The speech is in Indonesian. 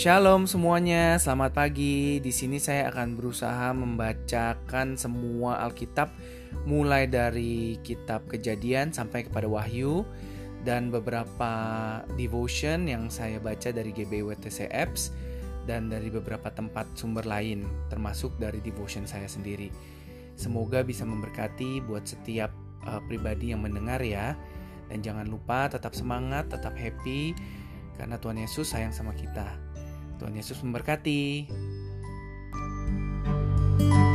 Shalom semuanya, selamat pagi. Di sini saya akan berusaha membacakan semua Alkitab mulai dari kitab Kejadian sampai kepada Wahyu dan beberapa devotion yang saya baca dari GBWTC Apps dan dari beberapa tempat sumber lain termasuk dari devotion saya sendiri. Semoga bisa memberkati buat setiap uh, pribadi yang mendengar ya. Dan jangan lupa tetap semangat, tetap happy karena Tuhan Yesus sayang sama kita. Tuhan Yesus memberkati. thank you